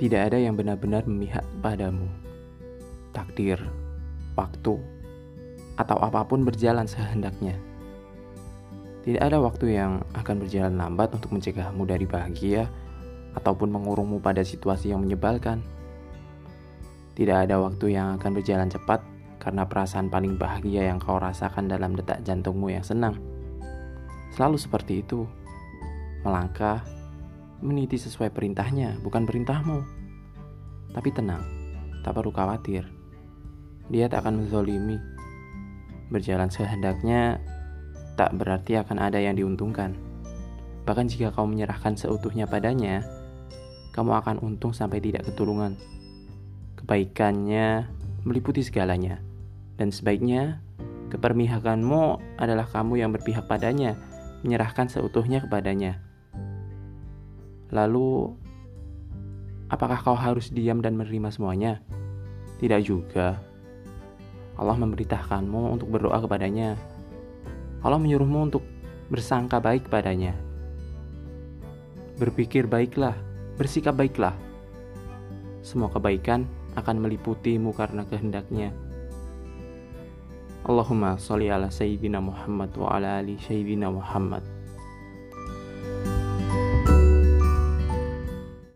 Tidak ada yang benar-benar memihak padamu. Takdir, waktu, atau apa pun berjalan sehendaknya. Tidak ada waktu yang akan berjalan lambat untuk mencegahmu dari bahagia ataupun mengurungmu pada situasi yang menyebalkan. Tidak ada waktu yang akan berjalan cepat karena perasaan paling bahagia yang kau rasakan dalam detak jantungmu yang senang. Selalu seperti itu. Melangkah, meniti sesuai perintahnya, bukan perintahmu. Tapi tenang, tak perlu khawatir. Dia tak akan menzolimi. Berjalan sehendaknya tak berarti akan ada yang diuntungkan. Bahkan jika kau menyerahkan seutuhnya padanya, kamu akan untung sampai tidak ketulungan. Kebaikannya meliputi segalanya. Dan sebaiknya, kepermihakanmu adalah kamu yang berpihak padanya, menyerahkan seutuhnya kepadanya. Lalu, apakah kau harus diam dan menerima semuanya? Tidak juga. Allah memberitakanmu untuk berdoa kepadanya. Allah menyuruhmu untuk bersangka baik padanya. Berpikir baiklah, bersikap baiklah. Semua kebaikan akan meliputimu karena kehendaknya. Allahumma sholli ala sayyidina Muhammad wa ala ali sayyidina Muhammad.